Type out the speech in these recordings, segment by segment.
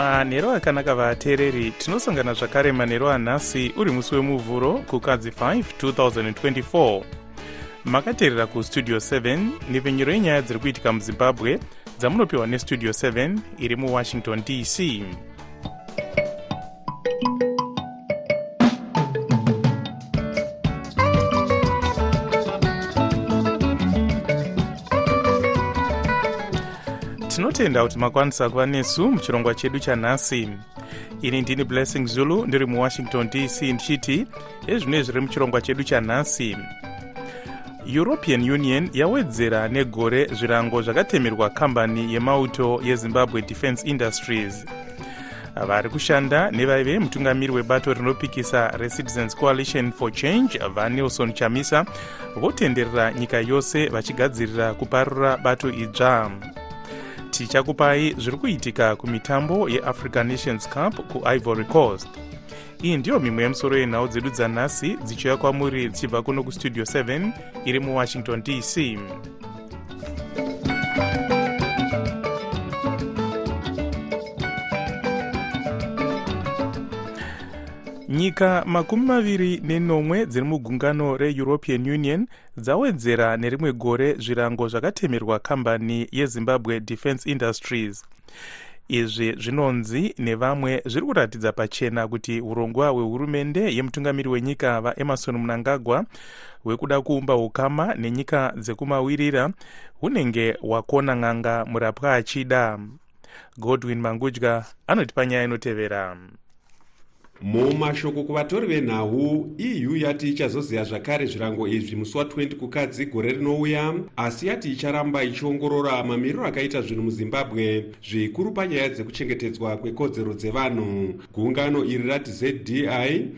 manhero akanaka vateereri tinosangana zvakare manhero anhasi uri musi wemuvhuro kukadzi 5 2024 makateerera kustudio 7 nhepfenyuro yenyaya dziri kuitika muzimbabwe dzamunopiwa nestudio 7 iri muwashington dc tinotenda kuti makwanisa kuva nesu muchirongwa chedu chanhasi ini ndini blessing zulu ndiri muwashington dc ndichiti ezvino zviri muchirongwa chedu chanhasi european union yawedzera negore zvirango zvakatemerwa kambani yemauto yezimbabwe defence industries. Vari kushanda nevaive mutungamiri webato rinopikisa recitizens coalition for change vanelson chamisa votenderera nyika yose vachigadzirira kuparura bato idzva tichakupai zviri kuitika kumitambo yeafrican nations cup kuivory coast. Iyi ndiyo mimwe yemusoro yenhau dzedu dzanhasi dzichiuya kwamuri dzichibva kuno kustudio 7 iri muwashington dc nyika makumi maviri nenomwe dziri mugungano reeuropean union dzawedzera nerimwe gore zvirango zvakatemerwa kambani yezimbabwe defence industries. Izvi zvinonzi nevamwe zviri kuratidza pachena kuti urongwa hwehurumende yemutungamiri wenyika vaemarson munangagwa hwekuda kuumba ukama nenyika dzekumawirira hunenge hwakona n'anga murapwa achida. Godwin mangudya anotipa nyaya inotevera mumashoko kuvatori venhau eu yati ichazoziva zvakare zvirango izvi musi wa20 kukadzi gore rinouya. Asi yati icharamba ichiongorora mamiriro akaita zvinhu muzimbabwe zvikuru panyaya dzekuchengetedzwa kwekodzero dzevanhu. Gungano iri rati zdi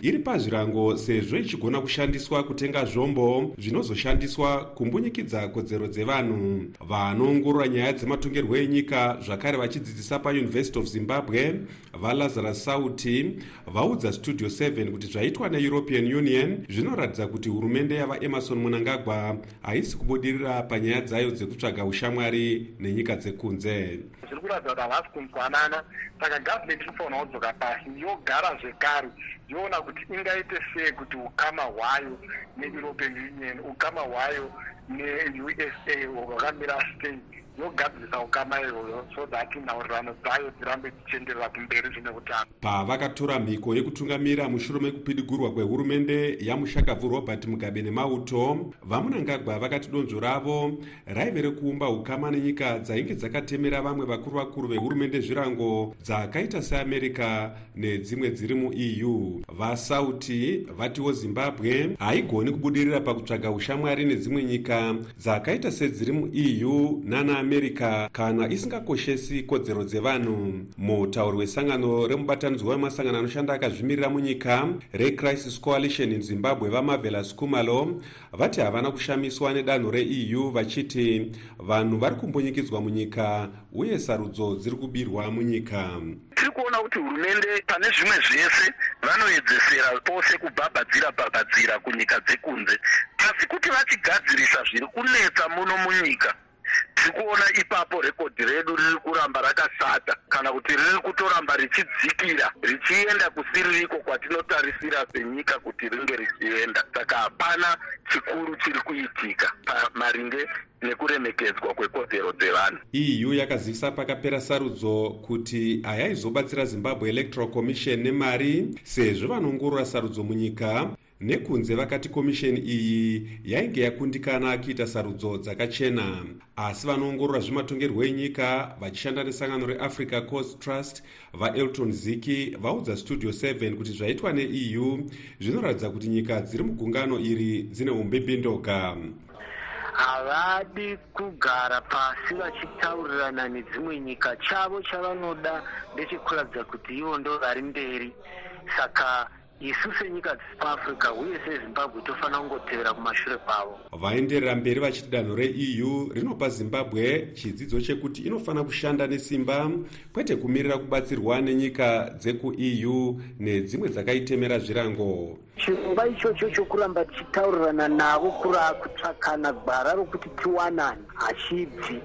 iri pazvirango sezvo ichigona kushandiswa kutenga zvombo zvinozoshandiswa kumbunyikidza kodzero dzevanhu. Vanoongorora nyaya dzematongerwo enyika zvakare vachidzidzisa pauniversity of zimbabwe valazarus sauti vaudza studio 7 kuti zvaitwa neeuropean union zvinoratidza kuti hurumende yavaemarson munangagwa haisi kubudirira panyaya dzayo dzekutsvaga ushamwari nenyika dzekunze. Zviri kuratidza kuti havasi kunzwanana saka gavhumendi inofanira kudzoka pasi yogara zvekare yoona kuti ingaite sei kuti ukama hwayo neeuropean union ukama hwayo neusa hwakamira sei yogadzirisa ukama iyoyo so that nhaurirano dzayo dzirambe dzichienderera kumberi zvine utano. Pavakatora mhiko yekutungamira mushure mekupidigurwa kwehurumende yamushakabvu robert mugabe nemauto vamunangagwa vakati donzvo ravo raive rekuumba ukama nenyika dzainge dzakatemera vamwe vakuru vakuru vehurumende zvirango dzakaita seamerica nedzimwe dziri mueu vasauti vatiwo zimbabwe haigoni kubudirira pakutsvaga ushamwari nedzimwe nyika dzakaita sedziri mueu nana america kana isingakoshesi kodzero dzevanhu mutauri wesangano remubatanidzwa wemasangano anoshanda akazvimirira munyika recrisis coalition in zimbabwe vamavelas kumalo vati havana kushamiswa nedanho reeu vachiti vanhu vari kumbunyikidzwa munyika uye sarudzo dziri kubirwa munyika. Tiri kuona kuti hurumende pane zvimwe zvese vanoedzesera pose kubhabhadzira bhabhadzira kunyika dzekunze asi kuti vachigadzirisa zviri kunetsa muno munyika tiri kuona ipapo rekodhi redu riri kuramba rakashata kana kuti riri kutoramba richidzikira richienda kusiririko kwatinotarisira senyika kuti ringe richienda. Saka hapana chikuru chiri kuitika pamaringe nekuremekedzwa kwekodzero dzevanhu. Eu yakazivisa pakapera sarudzo kuti hayaizobatsira zimbabwe electoral commission nemari sezvo vanoongorora sarudzo munyika nekunze vakati komisheni iyi yainge yakundikana akiita sarudzo dzakachena. Asi vanoongorora zvematongerwo enyika vachishanda nesangano reafrica coast trust vaelton ziki vaudza studio 7 kuti zvaitwa neeu zvinoratidza kuti nyika dziri mugungano iri dzine umbembindoka havadi kugara pasi vachitaurirana nedzimwe nyika. Chavo chavanoda ndechekuratidza kuti ivo ndo vari mberi. Saka isu senyika dzepaafrica uye sezimbabwe tofanira kungotevera kumashure kwavo. Vaenderera mberi vachiti danho reeu rinopa zimbabwe chidzidzo chekuti inofanira kushanda nesimba kwete kumirira kubatsirwa nenyika dzekueu nedzimwe dzakaitemera zvirango. Chirongwa ichocho chokuramba tichitaurirana navo kura kutsvakana gwara rokuti tiwanani hachibvi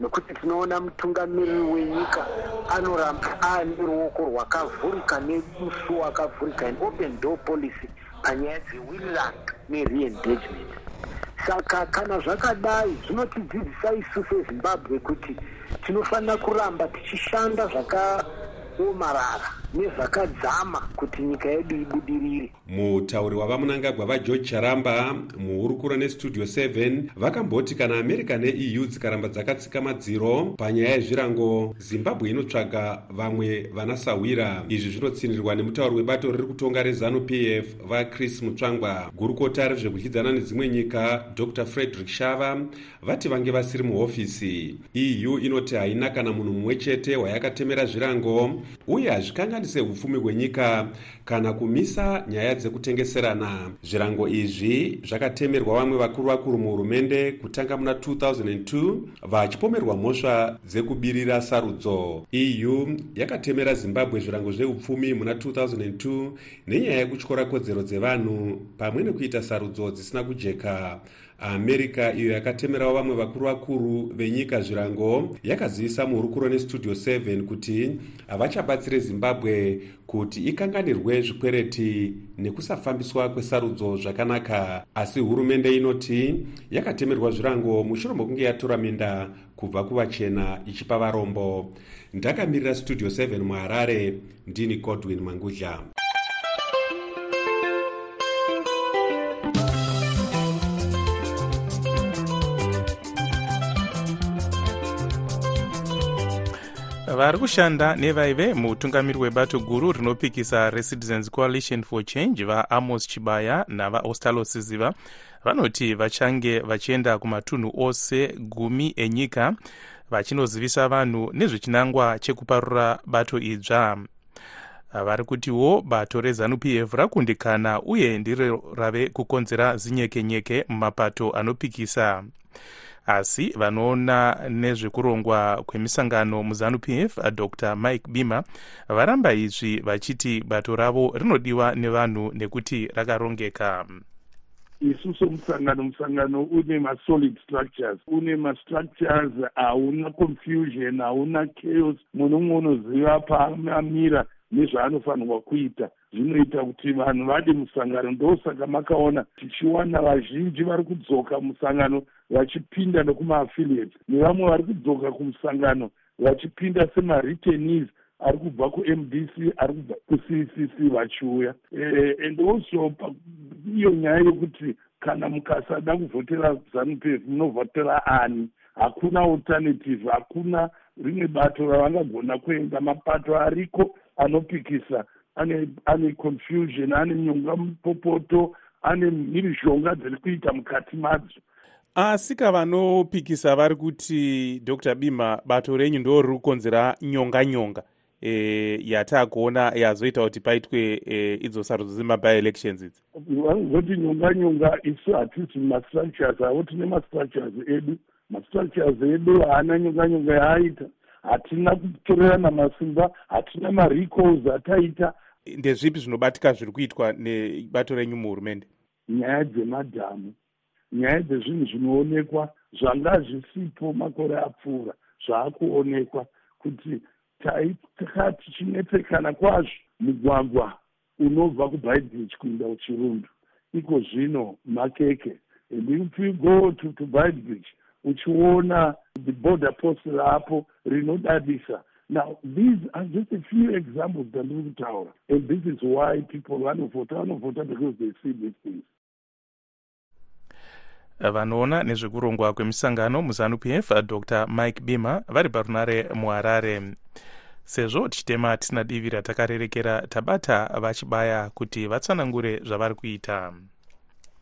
nokuti tinoona mutungamiriri wenyika anoramba aane ruoko rwakavhurika nemusu wakavhurika an open door policy panyaya dzewinland nereengagement saka kana zvakadai zvinotidzidzisa isu sezimbabwe kuti tinofanira kuramba tichishanda zvakaomarara nezvakadzama kuti nyika yedu ibudirire. Mutauri wavamunangagwa vageorge charamba muhurukuro nestudio 7 vakamboti kana america neeu dzikaramba dzakatsika madziro panyaya yezvirango zimbabwe inotsvaga vamwe vanasawira izvi zvinotsinirwa nemutauri webato riri kutonga rezanup f vachris mutsvangwa. Gurukota rezvekudyidzana nedzimwe nyika dr. Frederick shava vati vange vasiri muhofisi. Eu inoti haina kana munhu mumwe chete wayakatemera zvirango uye hazvikanganise upfumi hwenyika kana kumisa nyaya dzekutengeserana. Zvirango izvi zvakatemerwa vamwe vakuru vakuru muhurumende kutanga muna 2002 vachipomerwa mhosva dzekubirira sarudzo. Eu yakatemera zimbabwe zvirango zveupfumi muna 2002 nenyaya yekutyora kodzero dzevanhu pamwe nekuita sarudzo dzisina kujeka america iyo yakatemerawo vamwe vakuru vakuru venyika zvirango yakazivisa muhurukuro nestudio 7 kuti havachabatsire zimbabwe kuti ikanganirwe zvikwereti nekusafambiswa kwesarudzo zvakanaka. Asi hurumende inoti yakatemerwa zvirango mushure mekunge yatora minda kubva kuvachena ichipa varombo. Ndakamirira studio 7 muharare ndini godwin mangudla vari kushanda nevaive muutungamiri webato guru rinopikisa recitizens coalition for change vaamos chibaya navaostalo siziva vanoti vachange vachienda kumatunhu ose gumi enyika vachinozivisa vanhu nezvechinangwa chekuparura bato idzva. Vari kutiwo bato rezanup f rakundikana uye ndiro rave kukonzera zinyekenyeke mumapato anopikisa asi vanoona nezvekurongwa kwemisangano muzanup f dr. Mike bima varamba izvi vachiti bato ravo rinodiwa nevanhu nekuti rakarongeka. Isu somusangano musangano une masolid structures. Une mastructures hauna confusion hauna chaos. Munhu umwe unoziva paamira nezvaanofanirwa kuita. Zvinoita kuti vanhu vade musangano ndosaka makaona tichiwana vazhinji vari kudzoka musangano vachipinda nekumaafiliates nevamwe vari kudzoka kumusangano vachipinda semaretenees ari kubva kumdc ari kubva kuccc vachiuya. And also iyo nyaya yekuti kana mukasada kuvhotera zanup f munovhotera ani? Hakuna alternative hakuna rimwe bato ravangagona kuenda. Mapato ariko anopikisa ane ane confusion ane nyonga mupopoto ane mhirizhonga dziri kuita mukati madzo. Asi kavanopikisa vari kuti dr. Bima bato renyu ndo riri kukonzera nyonga nyonga e, yataakuona yazoita kuti paitwe e, idzo sarudzo dzemabi-elections idzi. Vanozoti nyonga nyonga isu hatisi mastructures avo tine mastructures edu. Mastructures edu haana nyonga nyonga yaaita hatina kutorerana masimba hatina marecalls ataita. Ndezvipi zvinobatika zviri kuitwa nebato renyu muhurumende? Nyaya dzemadhamu nyaya dzezvinhu zvinoonekwa zvanga zvisipo makore apfuura zvaakuonekwa kuti taitaka tichinetsekana kwazvo mugwagwa unobva kubaibridge kuenda kuchirundu. Iko zvino makeke. And if you go to, to baibridge uchiona the border post rapo rinodadisa. Now these are just a few examples dandiri kutaura and this is why people vanovhota vanovhota because they see these things. Vanoona nezvekurongwa kwemisangano muzanup f dr. Mike bima vari parunare muharare. Sezvo tichitema tisina divi ratakarerekera tabata vachibaya kuti vatsanangure zvavari kuita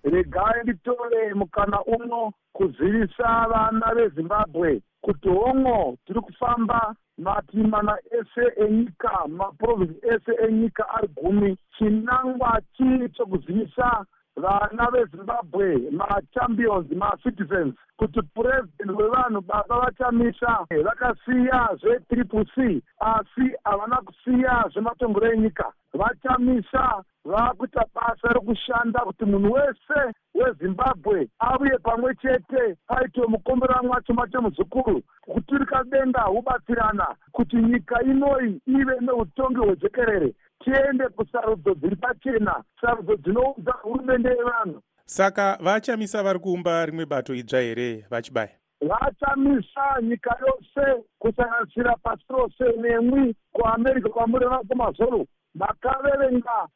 regai nditore mukana uno kuzivisa vana vezimbabwe kuti hongo tiri kufamba matimana ese enyika maprovinsi ese enyika ari gumi. Chinangwa chii chokuzivisa vana vezimbabwe machampions macitizens kuti purezidendi wevanhu baba vachamisa vakasiya zvetriple c asi havana kusiya zvematongero enyika. Vachamisa vakuita basa rekushanda kuti munhu wese wezimbabwe auye pamwe chete paitiwe mukomberanwa mwacho macho muzukuru kuturika denga hubatsirana kuti nyika inoi ive neutongi hwejekerere tiende kusarudzo dziri pachena sarudzo dzinoudza hurumende yevanhu. Saka vachamisa vari kuumba rimwe bato idzva here vachibaya? Vachamisa nyika yose kusanganisira pasi rose nemwi kuamerica kwamureva kumazoro makaverenga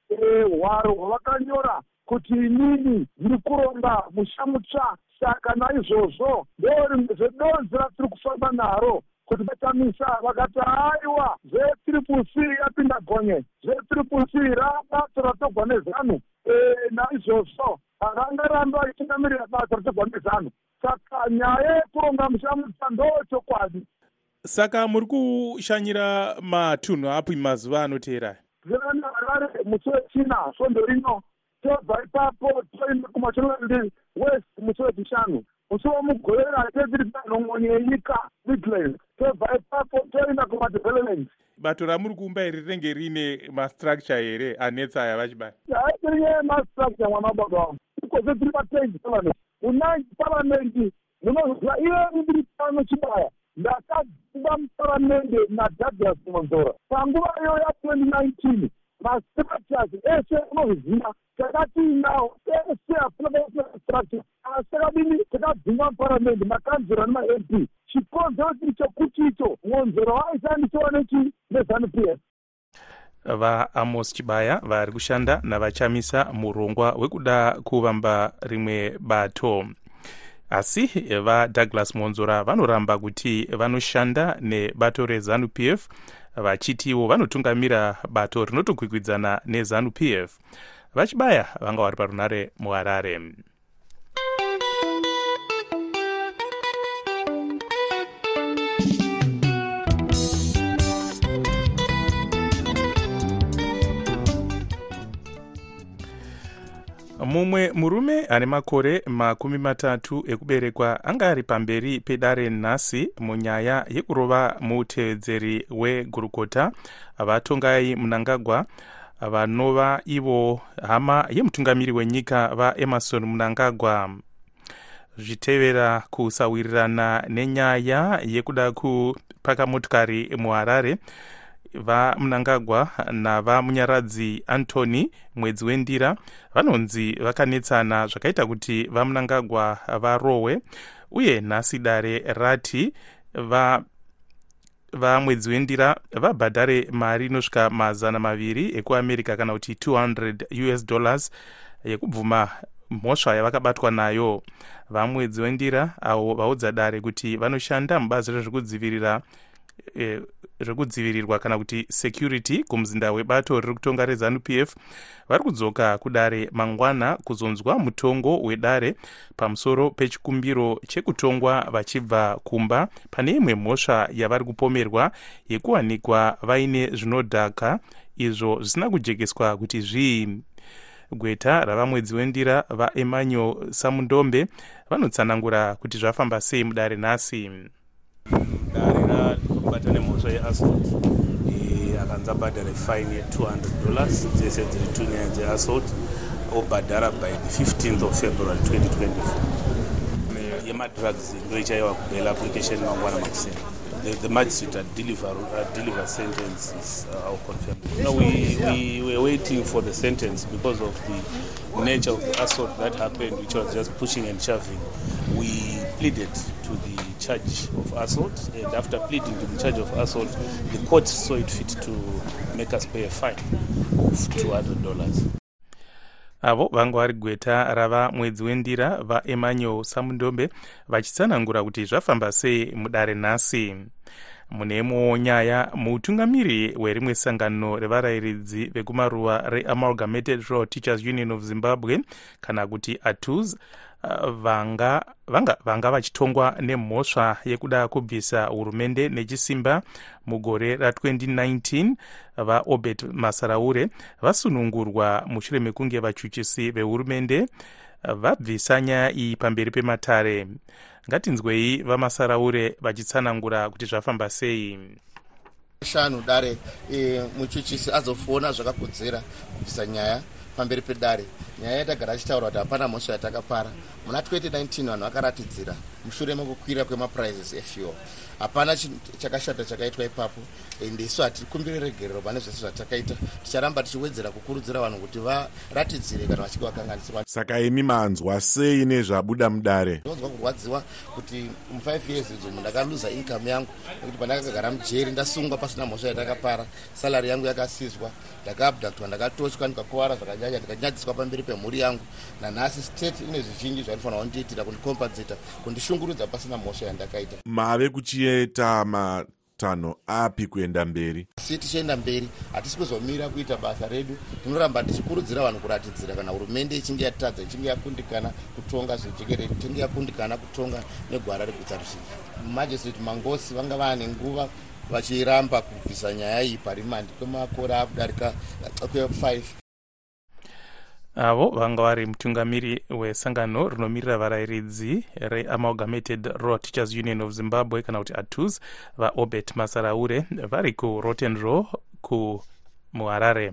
hwaro hwavakanyora kuti inini ndiri kuronga musha mutsva saka naizvozvo ndo rimwe zvedonzi ratiri kufamba naro kuti vachamisa vakati aiwa zvetriple c yapinda gonye zvetriple c rabato ratogwa nezanu. Naizvozvo havangarambi vachitungamirira basa ratogwa nezanu. Saka nyaya yekuronga musha mutsva ndo chokwadi saka muri kushanyira matunhu api mazuva anoteera. Zvirana harare musi wechina svondo rino tobva ipapo toenda kumashonaldi west musi wechishanu musi womugorera tetiri panhongoni yenyika midland tobva ipapo toenda kumadevelopment. Bato ramuri kuumba iri rinenge riine mastructure here anetsa aya vachibaya haitirinye mastructure mwana baba wangu. Ikoze tiri patengi parliament munangi parliament munoziva iye ndiri pano chibaya ndakadzimba muparamende nadouglas monzora panguva iyo ya2019 mastructures ese unozviziva takatiinawo ese hapuna structure asi takadini takadzimba muparamende makanzura nemamp. Chikonzero chiri chokuti icho monzoro waishandisawa nechi nezanup s. Vaamos chibaya vari kushanda navachamisa murongwa wekuda kuvamba rimwe bato. Asi vadouglas monzora vanoramba kuti vanoshanda nebato rezanup f vachitiwo vanotungamira bato rinotokwikwidzana nezanup f vachibaya vanga vari parunare muharare mumwe murume ane makore makumi matatu ekuberekwa anga ari pamberi pedare nhasi munyaya yekurova mutevedzeri wegurukota. Vatongai munangagwa vanova ivo hama yemutungamiri wenyika vaemarson munangagwa zvitevera kusawirirana nenyaya yekuda kupaka motikari muharare vamunangagwa navamunyaradzi antony mwedzi wendira vanonzi vakanetsana zvakaita kuti vamunangagwa varohwe uye nhasi dare rati va vamwedzi wendira vabhadhare mari inosvika mazana maviri ekuamerica kana kuti 200 us dollars yekubvuma mhosva yavakabatwa nayo. Vamwedzi wendira avo vaudza dare kuti vanoshanda mubazi rezvekudzivirira zvekudzivirirwa kana kuti security kumuzinda webato riri kutonga rezanup f vari kudzoka kudare mangwana kuzonzwa mutongo wedare pamusoro pechikumbiro chekutongwa vachibva kumba. Pane imwe mhosva yavari kupomerwa yekuwanikwa vaine zvinodhaka izvo zvisina kujekeswa kuti zvii gweta ravamwedzi wendira vaemmanuel samundombe vanotsanangura kuti zvafamba sei mudare nhasi dare rakubata nemhosva yeassault akanzi abhadhare fine ye200 dollars dzese dziri two nyaya dzeassault obhadhara by the 15th of february 2024 yemadrugs ndo ichaiwa kubail application mangwana makuseni The, the magistrate had delivered, had delivered sentences uh, I'll confirm. No, we, we were waiting for the sentence because of the nature of the assault that happened, which was just pushing and shoving. We pleaded charge of assault, and after pleading to the charge of assault, the court saw it fit to make us pay a fine of $200. avo vanga vari gweta rava mwedzi wendira vaemmanuel samundombe vachitsanangura kuti zvafamba sei mudare nhasi mune imwewo nyaya mutungamiri werimwe sangano revarayiridzi vekumaruva reamalgamated rural teachers union of zimbabwe kana kuti atus vanga vanga, vanga vachitongwa nemhosva yekuda kubvisa hurumende nechisimba mugore ra2019 vaobert masaraure vasunungurwa mushure mekunge vachuchisi vehurumende vabvisa nyaya iyi pamberi pematare. Ngatinzwei vamasaraure vachitsanangura kuti zvafamba sei. Shanu dare e, muchuchisi azofona zvakakodzera kubvisa nyaya pamberi pedare. Nyaya yatagara achitaura kuti hapana mhosva yatakapara. Muna 2019 vanhu vakaratidzira mushure mekukwira kwemaprizes efuel. Hapana chakashata chakaitwa ipapo ende isu hatiri kumbire regerero pane zvese zvatakaita. Ticharamba tichiwedzera kukurudzira vanhu kuti varatidzire kana vachinge vakanganisirwa. Saka imi manzwa sei nezvabuda mudare? Ndinonzwa kurwadziwa kuti mu5 years idzo ndakaluza income yangu nekuti pandakagara mujeri ndasungwa pasina mhosva yatakapara. Salari yangu yakasizwa ndakaabductwa ndakatotywa ndikakuvara zvakanyanya ndikanyadziswa pamberi pemhuri yangu. Nanhasi state ine zvizhinji zvainofanira kundiitira kundikompadzita kundishungurudza pasina mhosva yandakaita. Mave kuchiita matanho api kuenda mberi? Si tichienda mberi hatisi kuzomira kuita basa redu. Tinoramba tichikurudzira vanhu kuratidzira kana hurumende ichinge yatadza ichinge yakundikana kutonga zvejekereti ichinge yakundikana kutonga negwara reguta rusvinji majistrate mangosi vanga vaane nguva vachiramba kubvisa nyaya iyi parimandi kwemakore akudarika kwe5 avo vanga vari mutungamiri wesangano rinomirira varayiridzi reamalgamated raw teachers union of zimbabwe kana kuti atus vaobert masaraure vari kuroten row kumuharare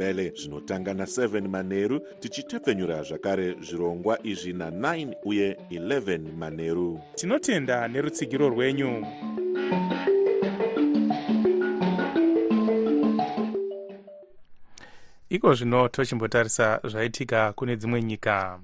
nendebele zvinotanga na7 manheru tichitepfenyura zvakare zvirongwa izvi na9 uye 11 manheru tinotenda nerutsigiro rwenyu. Iko zvino tochimbotarisa zvaitika kune dzimwe nyika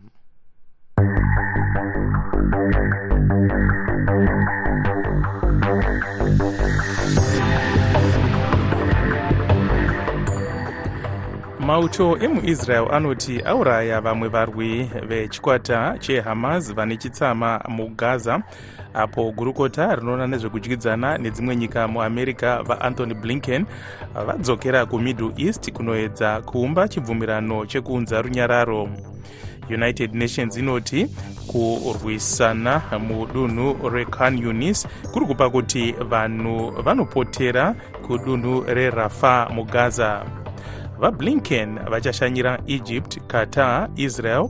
mauto emuisrael anoti auraya vamwe varwi vechikwata chehamas vane chitsama mugaza apo gurukota rinoona nezvekudyidzana nedzimwe nyika muamerica vaanthony blinken vadzokera kumiddle east kunoedza kuumba chibvumirano chekuunza runyararo. United nations inoti kurwisana mudunhu rekhan yunis kuri kupa kuti vanhu vanopotera kudunhu rerafa mugaza vablinken vachashanyira egypt qatar israel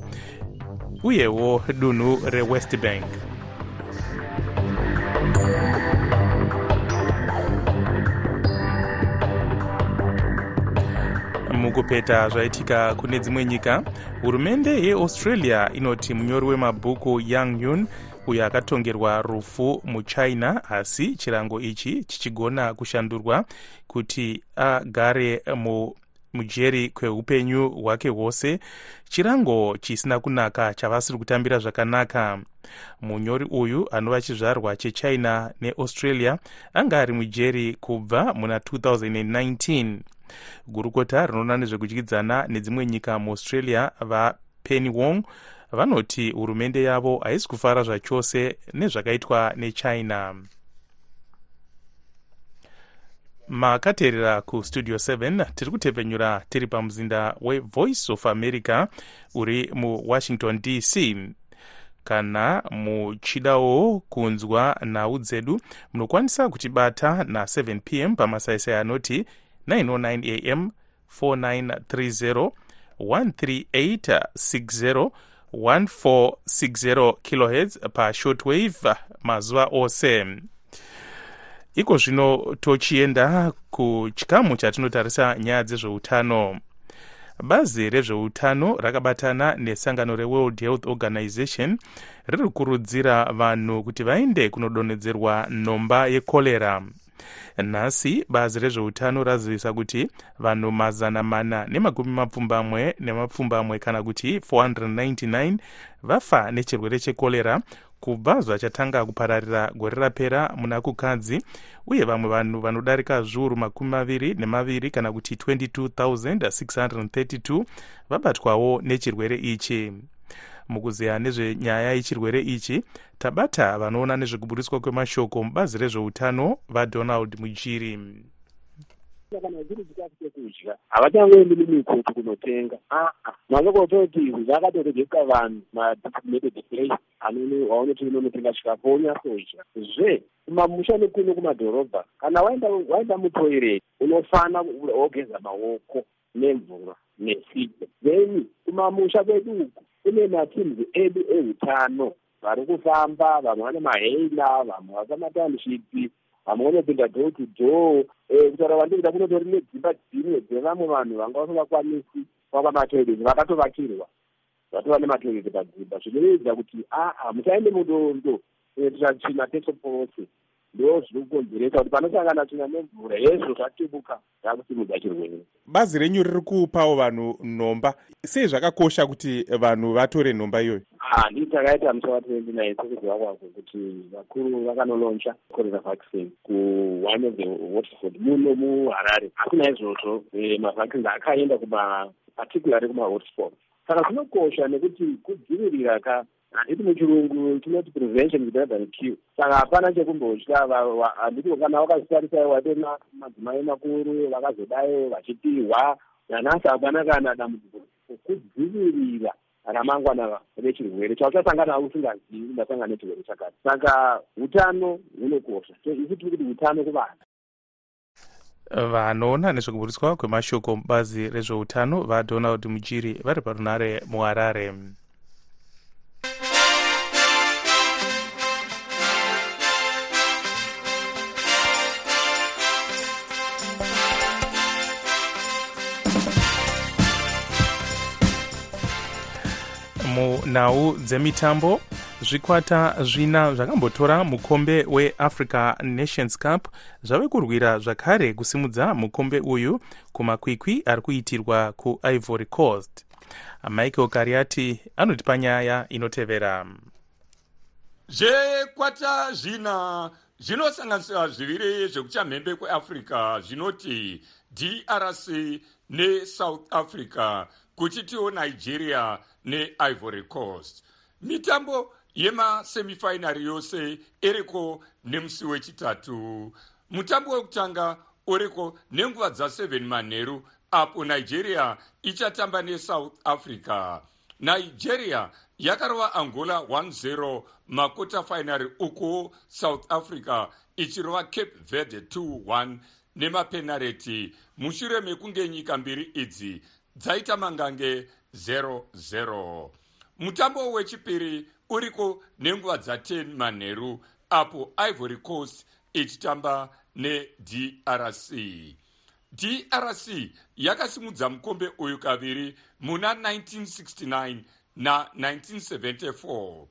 uyewo dunhu rewest bank. Mukupeta zvaitika kune dzimwe nyika hurumende yeaustralia inoti munyori wemabhuku yang yun uyo akatongerwa rufu muchina asi chirango ichi chichigona kushandurwa kuti agare mu mujeri kweupenyu hwake hwose chirango chisina kunaka chavasiri kutambira zvakanaka. Munyori uyu anova chizvarwa chechina neaustralia anga ari mujeri kubva muna 2019 gurukota rinoona nezvekudyidzana nedzimwe nyika muaustralia vapenny wong vanoti hurumende yavo haisi kufara zvachose nezvakaitwa nechina makateerera kustudio 7 tiri kutepfenyura tiri pamuzinda wevoice of america uri muwashington dc kana muchidawo kunzwa nhau dzedu munokwanisa kutibata na7 p m pamasaisai anoti 909 am 4930 13860 1460 kilohertz pashortwave mazuva ose iko zvino tochienda kuchikamu chatinotarisa nyaya dzezveutano. Bazi rezveutano rakabatana nesangano reworld health organization riri kukurudzira vanhu kuti vaende kunodonhedzerwa nhomba yekorera nhasi bazi rezveutano razivisa kuti vanhu mazana mana nemakumi mapfumbamwe nemapfumbamwe kana kuti 499 vafa nechirwere chekorera kubva zvachatanga kupararira gore rapera muna kukadzi uye vamwe vanhu vanodarika zviuru makumi maviri nemaviri kana kuti 22632 vabatwawo nechirwere ichi. Mukuziya nezvenyaya yechirwere ichi tabata vanoona nezvekuburiswa kwemashoko mubazi rezveutano vadonald mujiri kana zviri chikafu chekudya havachangoendi mumikutu kunotenga. Aa mazokototi zvakatoregeka vanhu madistributed place aunoti unonotenga chikafu onyatodya zve kumamusha nekuno kumadhorobha kana waenda mutoireti unofana wogeza maoko nemvura nesipo. Then kumamusha kwedu uku kune mateams edu eutano. Vari kufamba vamwe vane maheila vamwe vasamatownshipi vamwe vanopinda door to door kutaura kwandikuda kunotori nedzimba dzimwe dzevamwe vanhu vanga vasingakwanisi kwaka matoireti vakatovakirwa. Vatova nematoireti padzimba zvinovedza kuti aa musaende mudondo. Tichatsvina pese pose ndo zviri kukonzeresa kuti panosangana tsvina nemvura hezvo zvatubuka zvakusimudza chirwere. Bazi renyu riri kupawo vanhu nhomba. Sei zvakakosha kuti vanhu vatore nhomba iyoyo? Handii takaita musi wa29 sekuziva kwako kuti vakuru vakanoloncha corona vaccine kuone of the hotspot muno muharare asi naizvozvo mavaccines akaenda kuma particularly kumahotspot saka zvinokosha nekuti kudzivirira ka handiti muchirungu tinoti prevention is better than cure. Saka hapana chekumbotya handiti kana wakazvitarisa watori madzimai makuru vakazodayo vachipihwa nanhasi hapana kana dambudziko kudzivirira ramangwana rechirwere chauchasangana usingazivi undasangana nechirwere chakati. Saka utano hunokosha. So isi tiri kuti utano kuvana. Vanoona nezvekuburiswa kwemashoko mubazi rezveutano vadonald mujiri vari parunare muharare munhau dzemitambo zvikwata zvina zvakambotora mukombe weafrica nations cup zvave kurwira zvakare kusimudza mukombe uyu kumakwikwi ari kuitirwa kuivory coast. Michael kariati anotipa nyaya inotevera. Zvekwata zvina zvinosanganisira zviviri zvekuchamhembe kweafrica zvinoti drc nesouth africa kuchitiwo nigeria neivory coast. Mitambo yemasemifinari yose iriko nemusi wechitatu. Mutambo wekutanga uriko nenguva dza7 manheru apo nigeria ichatamba nesouth africa. Nigeria yakarova angola 10 makota finary uko south africa ichirova cape verde 21 nemapenareti mushure mekunge nyika mbiri idzi dzaita mangange 00 mutambo wechipiri uriko nenguva dza10 manheru apo ivory coast ichitamba nedrc drc yakasimudza mukombe uyu kaviri muna 1969 na1974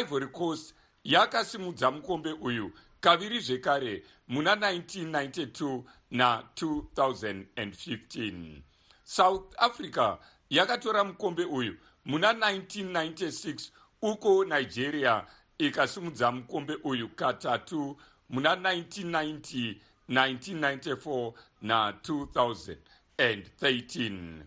ivory coast yakasimudza mukombe uyu kaviri zvekare muna 1992 na2015 south africa yakatora mukombe uyu muna 1996 uko nigeria ikasimudza mukombe uyu katatu muna 1990 1994 na2013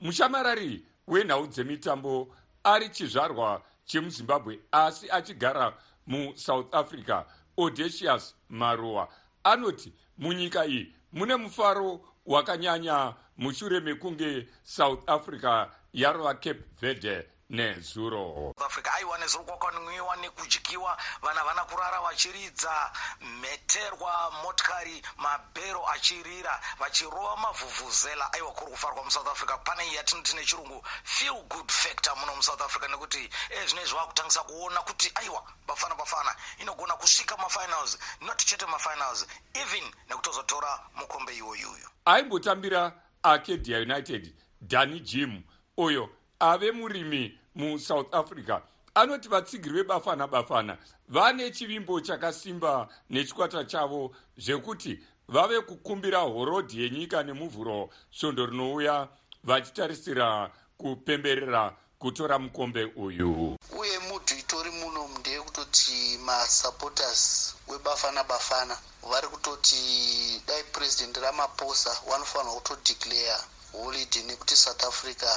mushamarari wenhau dzemitambo ari chizvarwa chemuzimbabwe asi achigara musouth africa audacious maruwa. Anoti munyika iyi mune mufaro wakanyanya mushure mekunge south africa yarova cape verde nezuro. Africa aiwa nezuro kwakanwiwa nekudyiwa vana vana kurara vachiridza mheterwa motikari mabhero achirira vachirova mavhuvhuzela. Aiwa kuri kufarwa musouth africa pane iyi yatinoti nechirungu feel good factor muno musouth africa nekuti ezvinezvi vakutangisa kuona kuti aiwa bafana bafana inogona kusvika mafinals not chete mafinals even nekutozotora mukombe iwoyuyu aimbotambira arcadia united dani jim uyo ave murimi musouth africa. Anoti vatsigiri vebafana bafana. Vane chivimbo chakasimba nechikwata chavo zvekuti vave kukumbira horodhi yenyika nemuvhuro svondo rinouya vachitarisira kupemberera kutora mukombe uyu. Uye mudhu itori muno ndeyekutoti masupporters webafana bafana vari kutoti dai president ramaposa vanofanira kutodeclare holiday nekuti south africa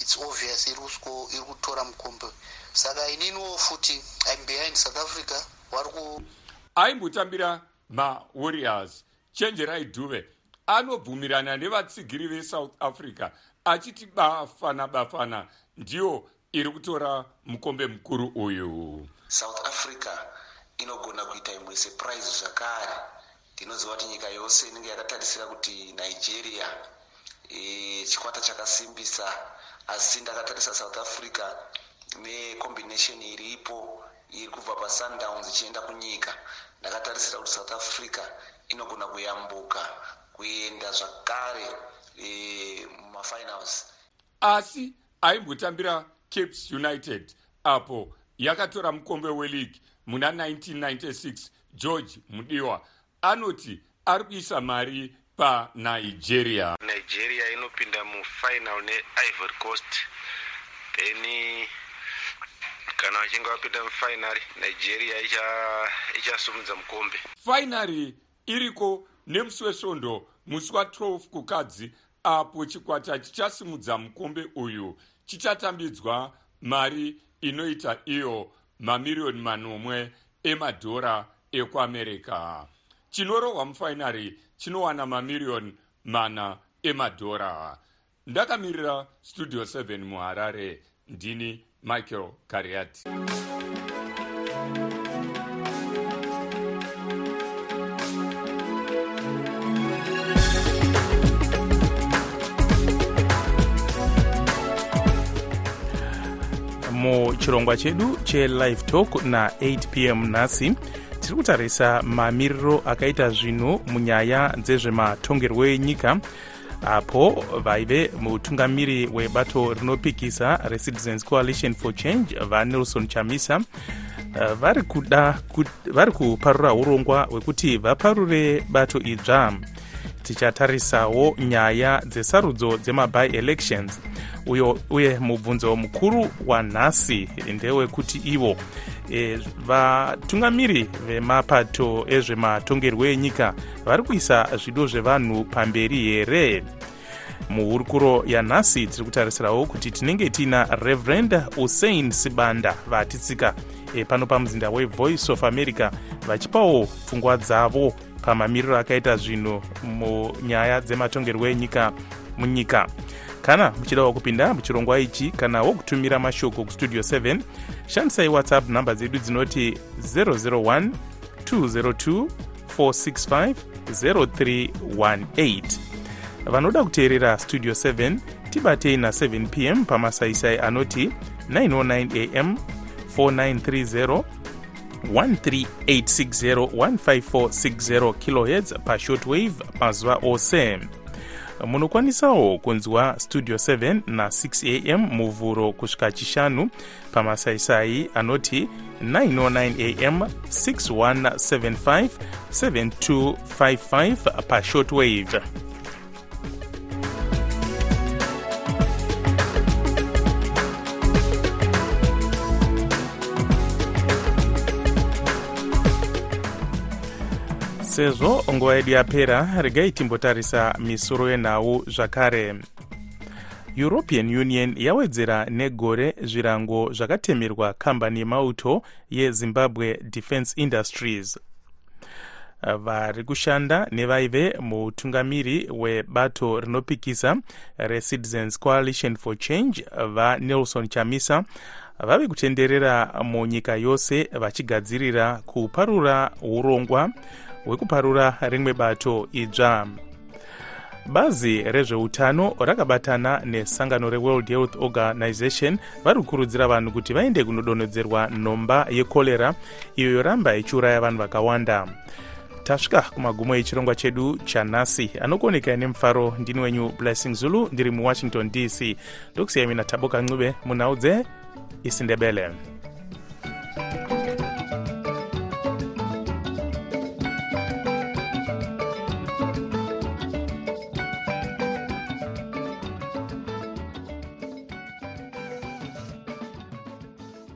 its obvious iri kutora mukombe. Saka ininiwo futi im behind south africa vari ku aimbotambira mawarriors. Chenjerai dhuve anobvumirana nevatsigiri vesouth africa achiti bafana bafana. Ndiyo iri kutora mukombe mukuru uyu. South africa inogona kuita imwe surprise zvakare. Ndinoziva kuti nyika yose inenge yakatarisira kuti nigeria e, chikwata chakasimbisa asi ndakatarisa south africa necombination iripo iri kubva pasundowns ichienda kunyika. Ndakatarisira kuti south africa inogona kuyambuka kuenda zvakare e, mumafinals asi aimbotambira capes united apo yakatora mukombe weleague muna 1996 george mudiwa. Anoti ari kuisa mari panigeria nigeria. Inopinda mufinal neivory coast. Then kana vachinge vapinda mufinal nigeria ichasumudza mukombe. Fainari iriko nemusi wesvondo musi wa12 kukadzi apo chikwata chichasimudza mukombe uyu. Chichatambidzwa mari inoita iyo mamiriyoni manomwe emadhora ekuamerica chinorohwa mufainari chinowana mamiriyoni mana emadhora ndakamirira studio 7 muharare. Ndini michael kariati. Muchirongwa chedu chelive talk na8 p m nhasi tiri kutarisa mamiriro akaita zvinhu munyaya dzezvematongerwo enyika apo vaive mutungamiri webato rinopikisa recitizens coalition for change vanelson chamisa. Vari kuda vari kuparura urongwa hwekuti vaparure bato idzva tichatarisawo nyaya dzesarudzo dzemaby elections uyo uye mubvunzo mukuru wanhasi ndewekuti ivo e, vatungamiri vemapato ezvematongerwo enyika vari kuisa zvido zvevanhu pamberi here? Muhurukuro yanhasi tiri kutarisirawo kuti tinenge tiina reverend usain sibanda vatitsika e, pano pamuzinda wevoice of america vachipawo pfungwa dzavo pamamiriro akaita zvinhu munyaya dzematongerwo enyika munyika. Kana muchidawo kupinda muchirongwa ichi kana wokutumira mashoko kustudio 7 shandisai whatsapp nhamba dzedu dzinoti 001 202 465 0318 vanoda kuteerera studio 7 tibatei na7 pm pamasaisai anoti 909 am 4930 13860 15460 kilohertz pashortwave mazuva ose munokwanisawo kunzwa studio 7 na6 am muvhuro kusvika chishanu pamasaisai anoti 909 am 6175 7255 pashortwave sezvo nguva yedu yapera regai timbotarisa misoro yenhau zvakare. European union yawedzera negore zvirango zvakatemerwa kambani yemauto yezimbabwe defence industries. Vari kushanda nevaive mutungamiri webato rinopikisa recitizens coalition for change vanelson chamisa vave kutenderera munyika yose vachigadzirira kuparura urongwa hwekuparura rimwe bato idzva. Bazi rezveutano rakabatana nesangano reworld health organization vari kukurudzira vanhu kuti vaende kunodonhedzerwa nhomba yekorera iyo yoramba ichiuraya vanhu vakawanda. Tasvika kumagumo echirongwa chedu chanhasi. Anokuonekai nemufaro ndini wenyu blessing zulu ndiri muwashington dc ndokusiyai mina taboka ncube munhau dzeisindebele